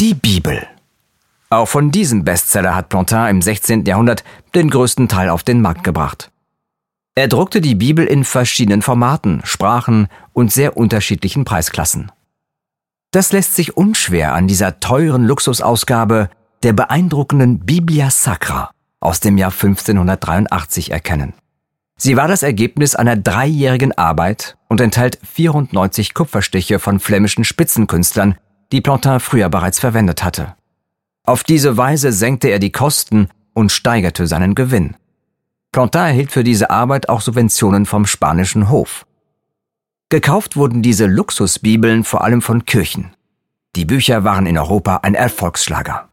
Die Bibel. Auch von diesem Bestseller hat Plantin im 16. Jahrhundert den größten Teil auf den Markt gebracht. Er druckte die Bibel in verschiedenen Formaten, Sprachen und sehr unterschiedlichen Preisklassen. Das lässt sich unschwer an dieser teuren Luxusausgabe der beeindruckenden Biblia Sacra aus dem Jahr 1583 erkennen. Sie war das Ergebnis einer dreijährigen Arbeit und enthält 94 Kupferstiche von flämischen Spitzenkünstlern, die Plantin früher bereits verwendet hatte. Auf diese Weise senkte er die Kosten und steigerte seinen Gewinn. Plantin erhielt für diese Arbeit auch Subventionen vom spanischen Hof. Gekauft wurden diese Luxusbibeln vor allem von Kirchen. Die Bücher waren in Europa ein Erfolgsschlager.